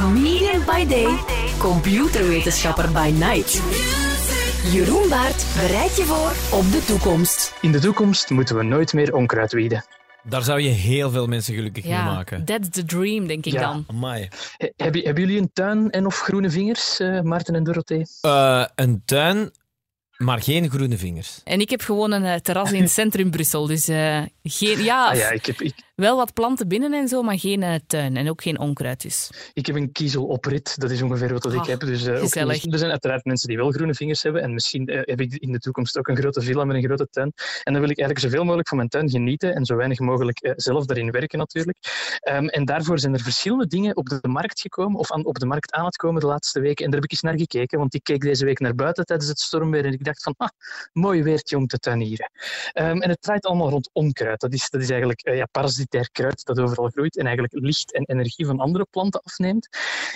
Comedian by day, computerwetenschapper by night. Jeroen Baart bereidt je voor op de toekomst. In de toekomst moeten we nooit meer onkruid wieden. Daar zou je heel veel mensen gelukkig mee Ja, maken. that's the dream, denk ik Ja. dan. Amai. He- Hebben, hebben jullie een tuin en of groene vingers, eh, Maarten en Dorothee? Eh, een tuin, maar geen groene vingers. En ik heb gewoon een eh, terras in het centrum Brussel. Dus eh, geen, ja, Ah ja, ik heb, ik, wel wat planten binnen en zo, maar geen eh, tuin. En ook geen onkruid dus. ik heb een kiezel op rit, dat is ongeveer wat dat ik Ah, heb. Dus, eh, ook er zijn uiteraard mensen die wel groene vingers hebben. En misschien eh, heb ik in de toekomst ook een grote villa met een grote tuin. En dan wil ik eigenlijk zoveel mogelijk van mijn tuin genieten en zo weinig mogelijk zelf daarin werken natuurlijk. Ehm, en daarvoor zijn er verschillende dingen op de markt gekomen, of aan, op de markt aan het komen de laatste weken. En daar heb ik eens naar gekeken, want ik keek deze week naar buiten tijdens het stormweer en ik dacht van, ah, mooi weertje om te tuinieren. Ehm, en het draait allemaal rond onkruid. Dat is, dat is eigenlijk eh, ja, parasitair kruid dat overal groeit en eigenlijk licht en energie van andere planten afneemt.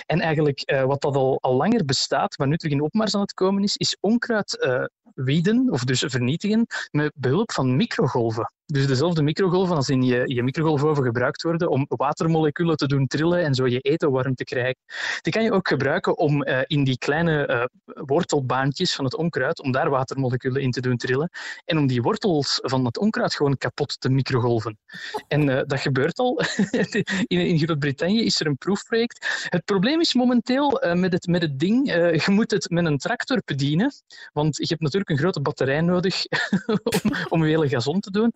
En eigenlijk eh, wat dat al, al langer bestaat, maar nu terug in opmars aan het komen is, is onkruid eh, wieden, of dus vernietigen, met behulp van microgolven. Dus dezelfde microgolven als in je, je microgolfoven gebruikt worden om watermoleculen te doen trillen en zo je eten warm te krijgen. Die kan je ook gebruiken om eh, in die kleine eh, wortelbaantjes van het onkruid, om daar watermoleculen in te doen trillen. En om die wortels van het onkruid gewoon kapot te microgolven. En eh, dat gebeurt al. in in Groot-Brittannië is er een proefproject. Het probleem is momenteel met, het, met het ding, je moet het met een tractor bedienen, want je hebt natuurlijk een grote batterij nodig om, om hele gazon te doen.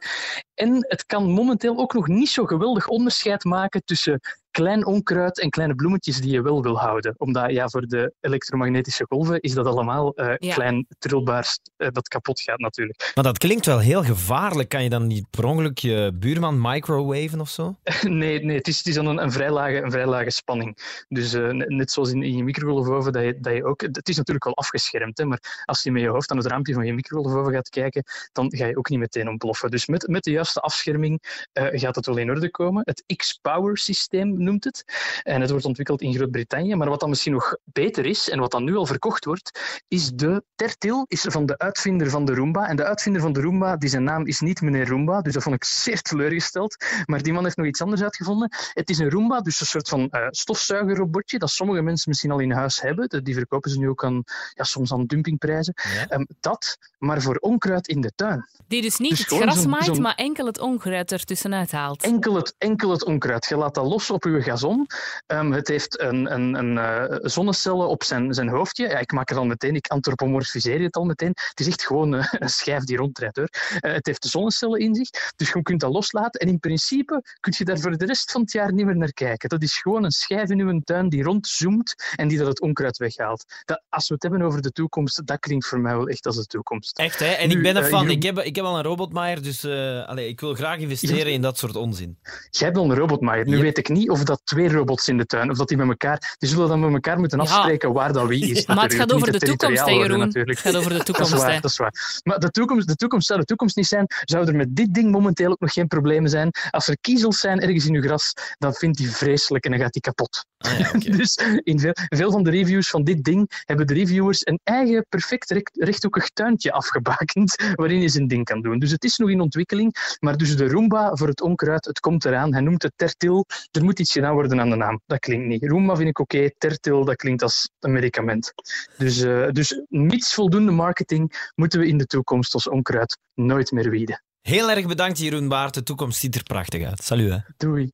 En het kan momenteel ook nog niet zo geweldig onderscheid maken tussen klein onkruid en kleine bloemetjes die je wel wil houden. Omdat ja, voor de elektromagnetische golven is dat allemaal eh, Ja. klein trilbaar eh, dat kapot gaat natuurlijk. Maar dat klinkt wel heel gevaarlijk. Kan je dan niet per ongeluk je buurman microwaven of zo? Nee, nee het is, het is dan een, een, vrij lage, een vrij lage spanning. Dus eh, net- zoals in, in je microgolfoven, dat je, dat je ook... Het is natuurlijk wel afgeschermd, hè, maar als je met je hoofd aan het raampje van je microgolfoven gaat kijken, dan ga je ook niet meteen ontploffen. Dus met, met de juiste afscherming eh, gaat het wel in orde komen. Het X-Power systeem noemt het. En het wordt ontwikkeld in Groot-Brittannië. Maar wat dan misschien nog beter is, en wat dan nu al verkocht wordt, is de Tertil is van de uitvinder van de Roomba. En de uitvinder van de Roomba, die zijn naam is niet meneer Roomba, dus dat vond ik zeer teleurgesteld. Maar die man heeft nog iets anders uitgevonden. Het is een Roomba, dus een soort van eh, stofzuigerrobotje dat sommige mensen misschien al in huis hebben. Die verkopen ze nu ook aan, ja, soms aan dumpingprijzen. Ja. Ehm, dat, maar voor onkruid in de tuin. Die dus niet Dus het gras maait, maar enkel het onkruid ertussenuit haalt. Enkel het, enkel het onkruid. Je laat dat los op je gazon. Ehm, het heeft een, een, een eh, zonnecellen op zijn, zijn hoofdje. Ja, ik maak het al meteen, ik antropomorfiseer het al meteen. Het is echt gewoon eh, een schijf die ronddraait. Hoor. Eh, het heeft zonnecellen in zich, dus je kunt dat loslaten. En in principe kun je daar voor de rest van het jaar niet meer naar kijken. Dat is gewoon een schijf in uw tuin die rondzoomt en die dat het onkruid weghaalt. Dat, als we het hebben over de toekomst, dat klinkt voor mij wel echt als de toekomst. Echt, hè? En Nu, ik ben. Jeroen- Ik heb, ik heb al een robotmaaier, dus allee, ik wil graag investeren in dat soort onzin. Jij hebt al een robotmaaier. Nu Ja. weet ik niet of dat twee robots in de tuin, of dat die met elkaar... Die zullen dan met elkaar moeten Ja. afspreken waar dat wie is. Maar het gaat over de toekomst, hè, Jeroen. natuurlijk. Het gaat over de Dat is toekomst, waar, dat is waar. Maar de toekomst, de toekomst zou de toekomst niet zijn. Zou er met dit ding momenteel ook nog geen problemen zijn? Als er kiezels zijn ergens in uw gras, dan vindt die vreselijk en dan gaat die kapot. Ah, ja. Dus in veel, veel van de reviews van dit ding hebben de reviewers een eigen perfect recht- rechthoekig tuintje afgebakend waarin je zijn ding kan doen. Dus het is nog in ontwikkeling, maar dus de Roomba voor het onkruid, het komt eraan. Hij noemt het Tertil. Er moet iets gedaan worden aan de naam. Dat klinkt niet. Roomba vind ik oké, Tertil, dat klinkt als een medicament. Dus, eh dus niets voldoende marketing moeten we in de toekomst als onkruid nooit meer wieden. Heel erg bedankt, Jeroen Baart. De toekomst ziet er prachtig uit. Salut, hè. Doei.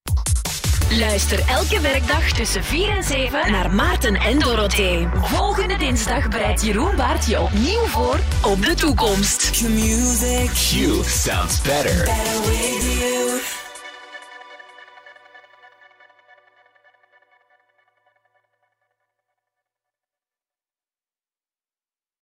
Luister elke werkdag tussen 4 en 7 naar Maarten en Dorothee. Volgende dinsdag bereidt Jeroen Baart je opnieuw voor op de toekomst. Q sounds better.